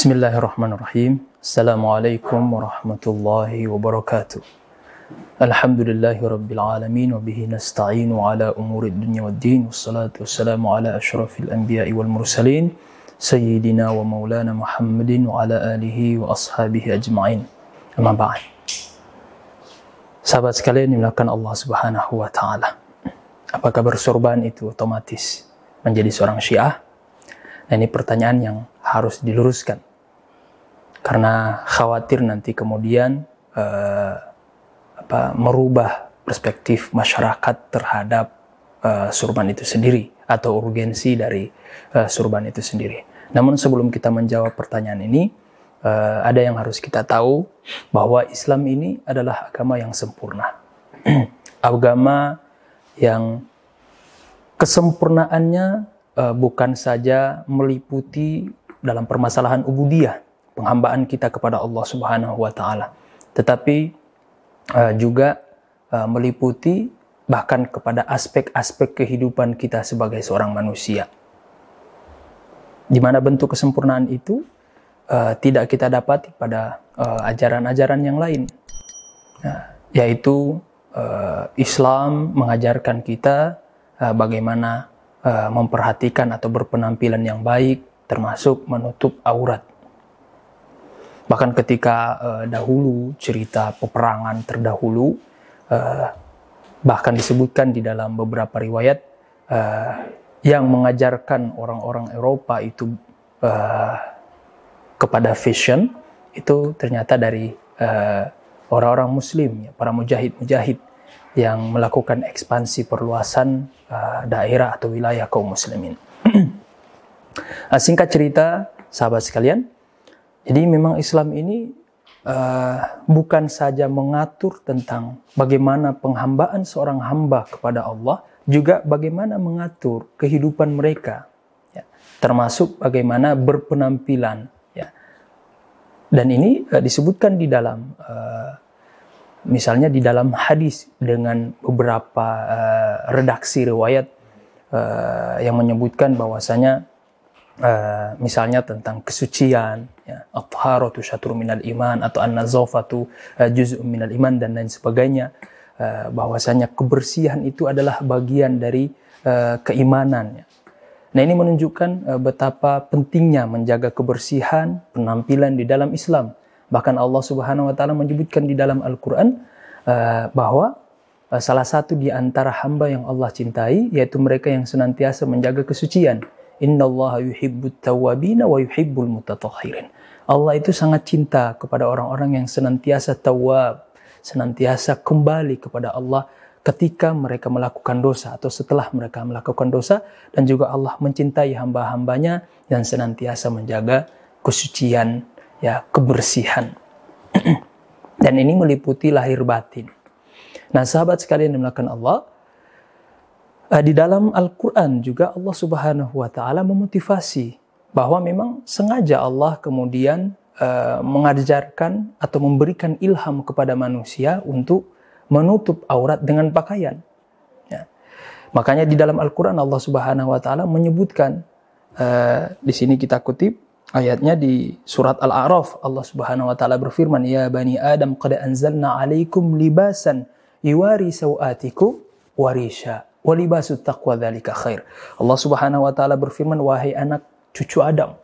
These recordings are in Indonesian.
Bismillahirrahmanirrahim. Assalamualaikum warahmatullahi wabarakatuh. Alhamdulillahi rabbil alamin wa bihi nasta'inu ala umuri dunya waddin wassalatu wassalamu ala ashrafil anbiya'i wal mursalin sayyidina wa maulana Muhammadin wa ala alihi wa ashabihi ajma'in. Amma ba'd. Sahabat sekalian dimulakan Allah Subhanahu wa taala. Apakah bersorban itu otomatis menjadi seorang Syiah? Nah, ini pertanyaan yang harus diluruskan. Karena khawatir nanti kemudian uh, apa, merubah perspektif masyarakat terhadap uh, surban itu sendiri atau urgensi dari uh, surban itu sendiri. Namun sebelum kita menjawab pertanyaan ini, uh, ada yang harus kita tahu bahwa Islam ini adalah agama yang sempurna. agama yang kesempurnaannya uh, bukan saja meliputi dalam permasalahan ubudiyah, penghambaan kita kepada Allah Subhanahu wa taala, tetapi uh, juga uh, meliputi bahkan kepada aspek-aspek kehidupan kita sebagai seorang manusia. Di mana bentuk kesempurnaan itu uh, tidak kita dapati pada ajaran-ajaran uh, yang lain, nah, yaitu uh, Islam mengajarkan kita uh, bagaimana uh, memperhatikan atau berpenampilan yang baik, termasuk menutup aurat. Bahkan ketika uh, dahulu cerita peperangan terdahulu, uh, bahkan disebutkan di dalam beberapa riwayat uh, yang mengajarkan orang-orang Eropa itu uh, kepada fashion itu ternyata dari orang-orang uh, Muslim, ya, para mujahid-mujahid yang melakukan ekspansi perluasan uh, daerah atau wilayah kaum muslimin. Nah, singkat cerita, sahabat sekalian, jadi memang Islam ini uh, bukan saja mengatur tentang bagaimana penghambaan seorang hamba kepada Allah, juga bagaimana mengatur kehidupan mereka, ya, termasuk bagaimana berpenampilan. Ya. Dan ini uh, disebutkan di dalam uh, misalnya di dalam hadis dengan beberapa uh, redaksi riwayat uh, yang menyebutkan bahwasanya uh, misalnya tentang kesucian ya at-taharatu syatrun minal iman atau an-nazafatu uh, juz'un minal iman dan lain sebagainya uh, bahwasanya kebersihan itu adalah bagian dari uh, keimanan ya. Nah ini menunjukkan uh, betapa pentingnya menjaga kebersihan penampilan di dalam Islam Bahkan Allah Subhanahu wa taala menyebutkan di dalam Al-Qur'an uh, bahwa salah satu di antara hamba yang Allah cintai yaitu mereka yang senantiasa menjaga kesucian. Innallaha yuhibbut tawwabina wa yuhibbul mutatahhirin. Allah itu sangat cinta kepada orang-orang yang senantiasa tawab, senantiasa kembali kepada Allah ketika mereka melakukan dosa atau setelah mereka melakukan dosa dan juga Allah mencintai hamba-hambanya yang senantiasa menjaga kesucian ya kebersihan. Dan ini meliputi lahir batin. Nah, sahabat sekalian melakukan Allah, di dalam Al-Quran juga Allah Subhanahu wa Ta'ala memotivasi bahwa memang sengaja Allah kemudian uh, mengajarkan atau memberikan ilham kepada manusia untuk menutup aurat dengan pakaian. Ya. Makanya di dalam Al-Quran Allah Subhanahu wa Ta'ala menyebutkan, uh, di sini kita kutip, ayatnya di surat Al-A'raf Allah Subhanahu wa taala berfirman ya bani Adam qad anzalna 'alaikum libasan yuwari sawatikum warisha wa libasut taqwa dzalika khair. Allah Subhanahu wa taala berfirman wahai anak cucu Adam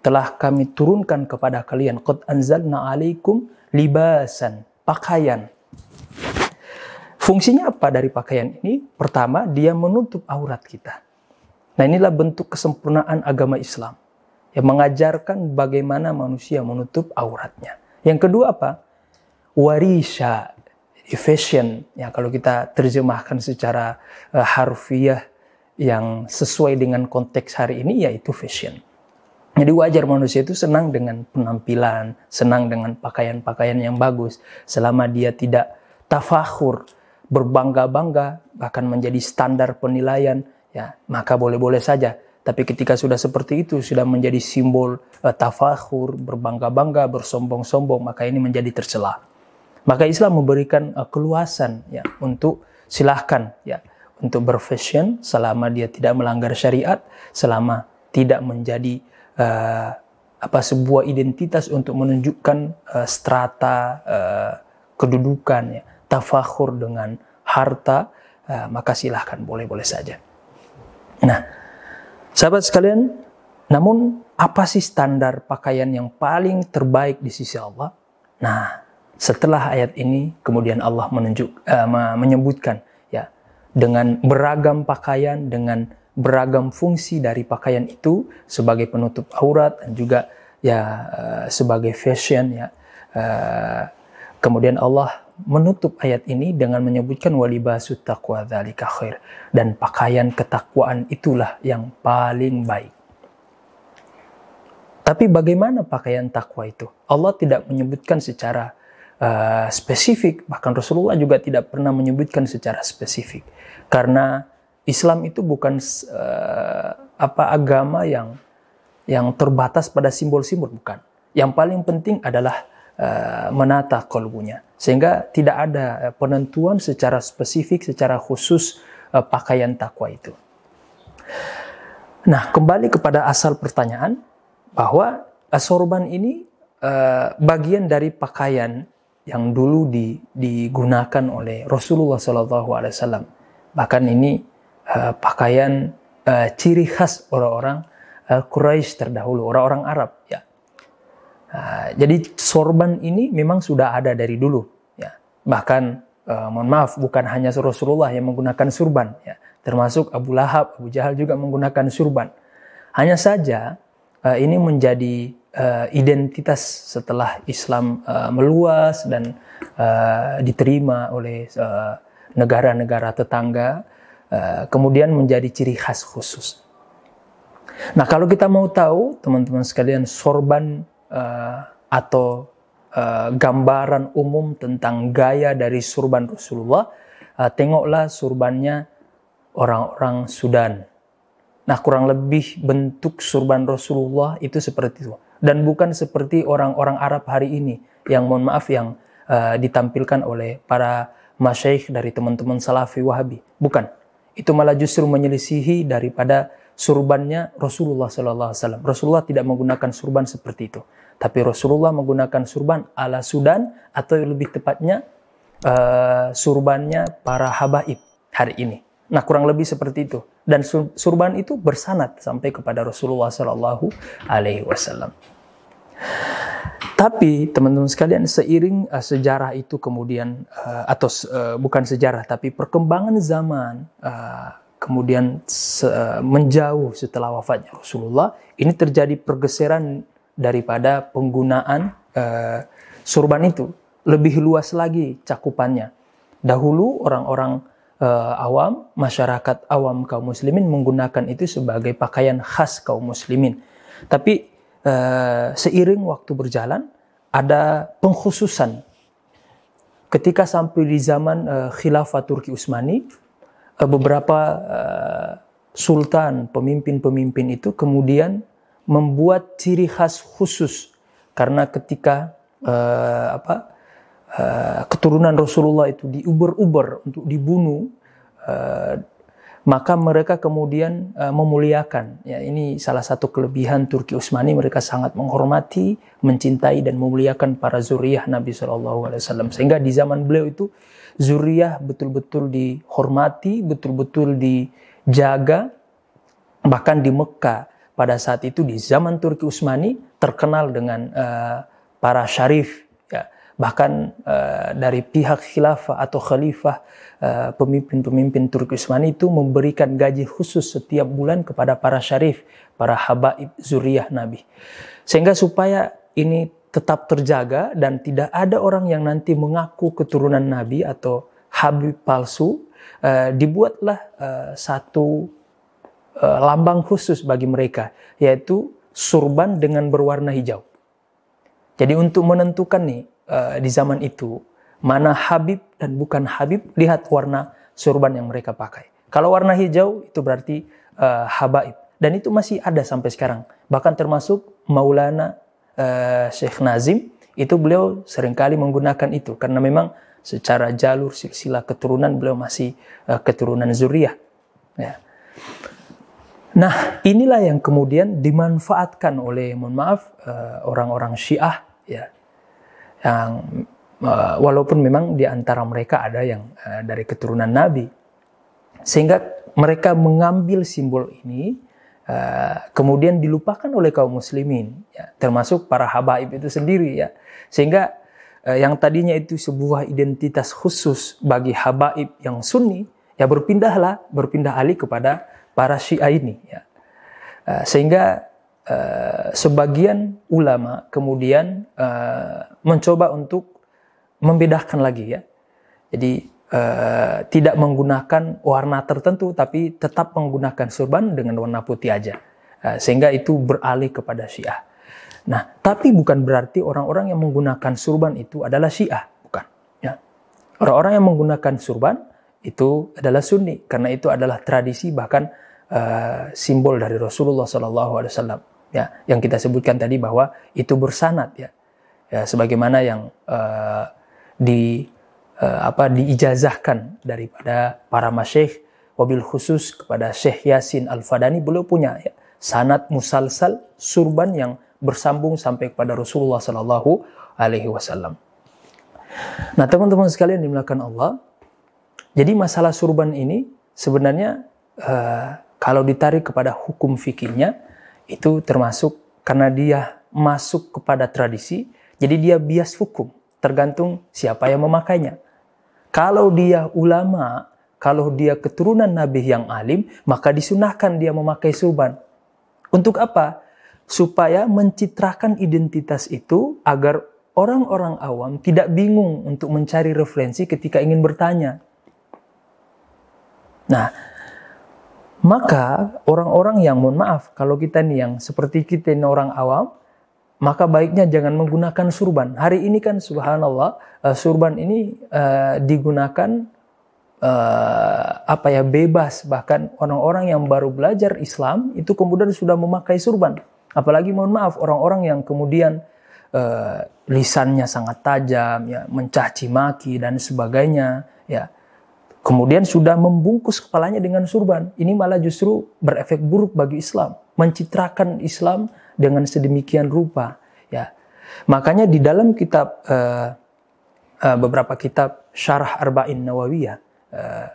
telah kami turunkan kepada kalian qad anzalna 'alaikum libasan pakaian. Fungsinya apa dari pakaian ini? Pertama, dia menutup aurat kita. Nah, inilah bentuk kesempurnaan agama Islam yang mengajarkan bagaimana manusia menutup auratnya. Yang kedua apa? Warisha, fashion. Ya kalau kita terjemahkan secara uh, harfiah yang sesuai dengan konteks hari ini yaitu fashion. Jadi wajar manusia itu senang dengan penampilan, senang dengan pakaian-pakaian yang bagus selama dia tidak tafakhur, berbangga-bangga bahkan menjadi standar penilaian ya maka boleh-boleh saja tapi ketika sudah seperti itu, sudah menjadi simbol uh, tafakhur, berbangga-bangga, bersombong-sombong, maka ini menjadi tercela. Maka Islam memberikan uh, keluasan ya untuk silahkan ya untuk berfashion selama dia tidak melanggar syariat, selama tidak menjadi uh, apa sebuah identitas untuk menunjukkan uh, strata uh, kedudukan ya, tafakhur dengan harta, uh, maka silahkan boleh-boleh saja. Nah, sahabat sekalian, namun apa sih standar pakaian yang paling terbaik di sisi Allah? Nah, setelah ayat ini kemudian Allah menunjuk uh, menyebutkan ya dengan beragam pakaian dengan beragam fungsi dari pakaian itu sebagai penutup aurat dan juga ya uh, sebagai fashion ya uh, Kemudian Allah menutup ayat ini dengan menyebutkan walibasut taqwa dzalika khair dan pakaian ketakwaan itulah yang paling baik. Tapi bagaimana pakaian takwa itu? Allah tidak menyebutkan secara uh, spesifik, bahkan Rasulullah juga tidak pernah menyebutkan secara spesifik. Karena Islam itu bukan uh, apa agama yang yang terbatas pada simbol-simbol bukan. Yang paling penting adalah Eh, menata kolbunya. Sehingga tidak ada uh, penentuan secara spesifik, secara khusus uh, pakaian takwa itu. Nah, kembali kepada asal pertanyaan bahwa sorban ini uh, bagian dari pakaian yang dulu di, digunakan oleh Rasulullah SAW. Bahkan ini uh, pakaian uh, ciri khas orang-orang uh, Quraisy terdahulu, orang-orang Arab. Ya, Nah, jadi sorban ini memang sudah ada dari dulu. Ya. Bahkan uh, mohon maaf bukan hanya Rasulullah yang menggunakan surban, ya. termasuk Abu Lahab, Abu Jahal juga menggunakan surban. Hanya saja uh, ini menjadi uh, identitas setelah Islam uh, meluas dan uh, diterima oleh negara-negara uh, tetangga, uh, kemudian menjadi ciri khas khusus. Nah kalau kita mau tahu teman-teman sekalian sorban uh, atau uh, gambaran umum tentang gaya dari surban Rasulullah, uh, tengoklah surbannya orang-orang Sudan. Nah, kurang lebih bentuk surban Rasulullah itu seperti itu. Dan bukan seperti orang-orang Arab hari ini yang mohon maaf yang uh, ditampilkan oleh para masyaikh dari teman-teman Salafi Wahabi. Bukan. Itu malah justru menyelisihi daripada surbannya Rasulullah Wasallam. Rasulullah tidak menggunakan surban seperti itu, tapi Rasulullah menggunakan surban ala Sudan atau lebih tepatnya uh, surbannya para habaib hari ini. Nah kurang lebih seperti itu. Dan surban itu bersanat sampai kepada Rasulullah Sallallahu Alaihi Wasallam. Tapi teman-teman sekalian seiring uh, sejarah itu kemudian uh, atau uh, bukan sejarah tapi perkembangan zaman uh, kemudian se menjauh setelah wafatnya Rasulullah, ini terjadi pergeseran daripada penggunaan uh, surban itu lebih luas lagi cakupannya. Dahulu orang-orang uh, awam, masyarakat awam kaum muslimin menggunakan itu sebagai pakaian khas kaum muslimin. Tapi uh, seiring waktu berjalan ada pengkhususan. Ketika sampai di zaman uh, khilafah Turki Utsmani, Eh, beberapa uh, sultan, pemimpin-pemimpin itu kemudian membuat ciri khas khusus karena ketika uh, apa uh, keturunan Rasulullah itu diuber-uber untuk dibunuh uh, maka mereka kemudian uh, memuliakan ya ini salah satu kelebihan Turki Utsmani mereka sangat menghormati mencintai dan memuliakan para zuriyah Nabi Shallallahu Alaihi Wasallam sehingga di zaman beliau itu zuriyah betul-betul dihormati, betul-betul dijaga. Bahkan di Mekah pada saat itu di zaman Turki Utsmani terkenal dengan uh, para syarif ya. Bahkan uh, dari pihak khilafah atau khalifah uh, pemimpin-pemimpin Turki Utsmani itu memberikan gaji khusus setiap bulan kepada para syarif, para habaib zuriyah Nabi. Sehingga supaya ini tetap terjaga dan tidak ada orang yang nanti mengaku keturunan Nabi atau Habib palsu, uh, dibuatlah uh, satu uh, lambang khusus bagi mereka, yaitu surban dengan berwarna hijau. Jadi untuk menentukan nih uh, di zaman itu mana Habib dan bukan Habib, lihat warna surban yang mereka pakai. Kalau warna hijau itu berarti uh, habaib dan itu masih ada sampai sekarang. Bahkan termasuk Maulana uh, Syekh Nazim itu beliau sering kali menggunakan itu karena memang secara jalur silsilah keturunan beliau masih uh, keturunan zuriyah. Ya. Nah, inilah yang kemudian dimanfaatkan oleh, mohon maaf, orang-orang Syiah, ya, yang uh, walaupun memang di antara mereka ada yang uh, dari keturunan Nabi, sehingga mereka mengambil simbol ini, uh, kemudian dilupakan oleh kaum muslimin, ya, termasuk para habaib itu sendiri, ya, sehingga yang tadinya itu sebuah identitas khusus bagi habaib yang Sunni, ya berpindahlah, berpindah alih kepada para Syiah ini ya. Sehingga uh, sebagian ulama kemudian uh, mencoba untuk membedakan lagi ya. Jadi uh, tidak menggunakan warna tertentu tapi tetap menggunakan surban dengan warna putih aja. Uh, sehingga itu beralih kepada Syiah. Nah, tapi bukan berarti orang-orang yang menggunakan surban itu adalah Syiah, bukan. Ya. Orang-orang yang menggunakan surban itu adalah Sunni karena itu adalah tradisi bahkan uh, simbol dari Rasulullah Sallallahu Alaihi Wasallam ya yang kita sebutkan tadi bahwa itu bersanat ya ya sebagaimana yang uh, di uh, apa diijazahkan daripada para masyayikh wabil khusus kepada Syekh Yasin Al-Fadani beliau punya ya, sanat musalsal surban yang bersambung sampai kepada Rasulullah Sallallahu Alaihi Wasallam. Nah teman-teman sekalian dimulakan Allah, jadi masalah surban ini sebenarnya uh, kalau ditarik kepada hukum fikihnya itu termasuk karena dia masuk kepada tradisi, jadi dia bias hukum, tergantung siapa yang memakainya. Kalau dia ulama, kalau dia keturunan nabi yang alim, maka disunahkan dia memakai surban. Untuk apa? Supaya mencitrakan identitas itu agar orang-orang awam tidak bingung untuk mencari referensi ketika ingin bertanya. Nah, maka orang-orang yang mohon maaf kalau kita nih yang seperti kita ini orang awam, maka baiknya jangan menggunakan surban. Hari ini kan subhanallah uh, surban ini uh, digunakan uh, apa ya bebas bahkan orang-orang yang baru belajar Islam itu kemudian sudah memakai surban. Apalagi mohon maaf orang-orang yang kemudian uh, lisannya sangat tajam ya mencaci maki dan sebagainya ya Kemudian sudah membungkus kepalanya dengan surban. Ini malah justru berefek buruk bagi Islam, mencitrakan Islam dengan sedemikian rupa. Ya, makanya di dalam kitab uh, uh, beberapa kitab Syarah Arba'in Nawawiyah uh,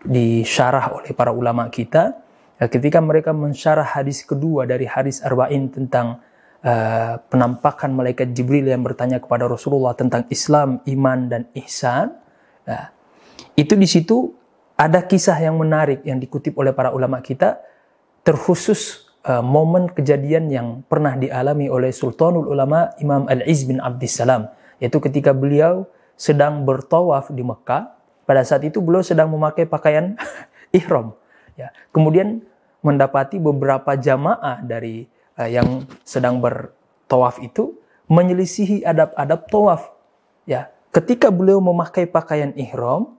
disyarah oleh para ulama kita, uh, ketika mereka mensyarah hadis kedua dari hadis Arba'in tentang uh, penampakan malaikat Jibril yang bertanya kepada Rasulullah tentang Islam, iman dan ihsan. Uh, itu di situ ada kisah yang menarik yang dikutip oleh para ulama kita terkhusus uh, momen kejadian yang pernah dialami oleh Sultanul Ulama Imam Al-Iz bin Abdissalam yaitu ketika beliau sedang bertawaf di Mekah. Pada saat itu beliau sedang memakai pakaian ihram ya. Kemudian mendapati beberapa jamaah dari uh, yang sedang bertawaf itu menyelisihi adab-adab tawaf ya. Ketika beliau memakai pakaian ihram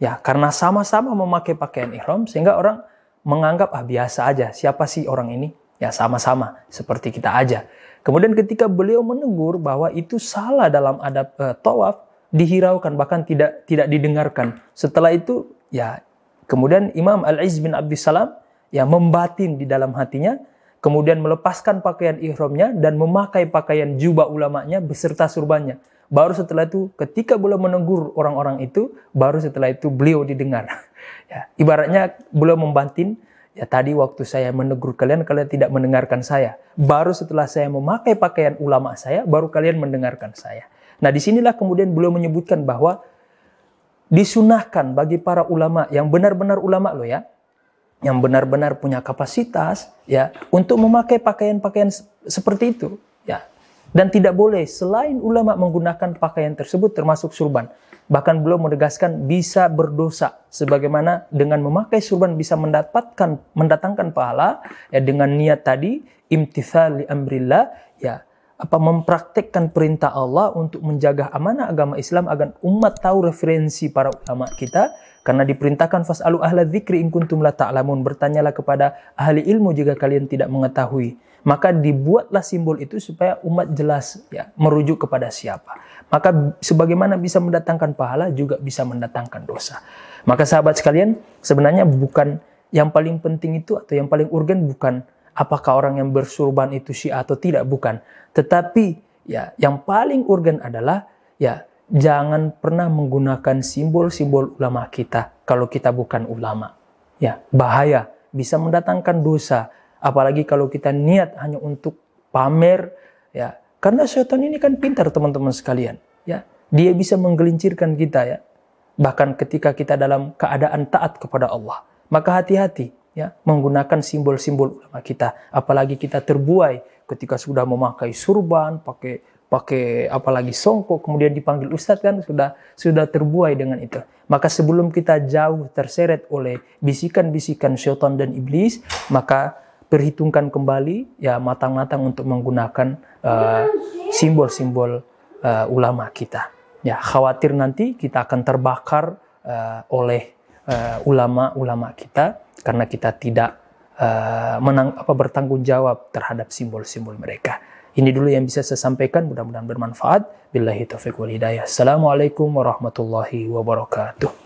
Ya, karena sama-sama memakai pakaian ihram sehingga orang menganggap ah biasa aja. Siapa sih orang ini? Ya sama-sama seperti kita aja. Kemudian ketika beliau menegur bahwa itu salah dalam adab uh, tawaf, dihiraukan bahkan tidak tidak didengarkan. Setelah itu ya kemudian Imam Al-Iz bin Abdussalam ya membatin di dalam hatinya kemudian melepaskan pakaian ihramnya dan memakai pakaian jubah ulamanya beserta surbannya. Baru setelah itu ketika beliau menegur orang-orang itu, baru setelah itu beliau didengar. Ya, ibaratnya beliau membantin, ya tadi waktu saya menegur kalian, kalian tidak mendengarkan saya. Baru setelah saya memakai pakaian ulama saya, baru kalian mendengarkan saya. Nah di sinilah kemudian beliau menyebutkan bahwa disunahkan bagi para ulama yang benar-benar ulama loh ya, yang benar-benar punya kapasitas ya untuk memakai pakaian-pakaian seperti itu dan tidak boleh selain ulama menggunakan pakaian tersebut termasuk surban. Bahkan belum menegaskan bisa berdosa sebagaimana dengan memakai surban bisa mendapatkan mendatangkan pahala ya dengan niat tadi imtithal li amrillah ya apa mempraktekkan perintah Allah untuk menjaga amanah agama Islam agar umat tahu referensi para ulama kita karena diperintahkan fasalu ahla dzikri in kuntum la ta'lamun bertanyalah kepada ahli ilmu jika kalian tidak mengetahui maka dibuatlah simbol itu supaya umat jelas ya merujuk kepada siapa. Maka sebagaimana bisa mendatangkan pahala juga bisa mendatangkan dosa. Maka sahabat sekalian, sebenarnya bukan yang paling penting itu atau yang paling urgen bukan apakah orang yang bersurban itu syiah atau tidak, bukan. Tetapi ya yang paling urgen adalah ya jangan pernah menggunakan simbol-simbol ulama kita kalau kita bukan ulama. Ya, bahaya, bisa mendatangkan dosa, apalagi kalau kita niat hanya untuk pamer ya. Karena syaitan ini kan pintar teman-teman sekalian, ya. Dia bisa menggelincirkan kita ya. Bahkan ketika kita dalam keadaan taat kepada Allah, maka hati-hati ya menggunakan simbol-simbol ulama kita apalagi kita terbuai ketika sudah memakai surban pakai pakai apalagi songkok kemudian dipanggil ustadz kan sudah sudah terbuai dengan itu maka sebelum kita jauh terseret oleh bisikan-bisikan syaitan dan iblis maka perhitungkan kembali ya matang-matang untuk menggunakan uh, simbol-simbol uh, ulama kita ya khawatir nanti kita akan terbakar uh, oleh ulama-ulama uh, kita karena kita tidak uh, menang, apa, bertanggung jawab terhadap simbol-simbol mereka. Ini dulu yang bisa saya sampaikan, mudah-mudahan bermanfaat. Billahi taufiq wal hidayah. Assalamualaikum warahmatullahi wabarakatuh.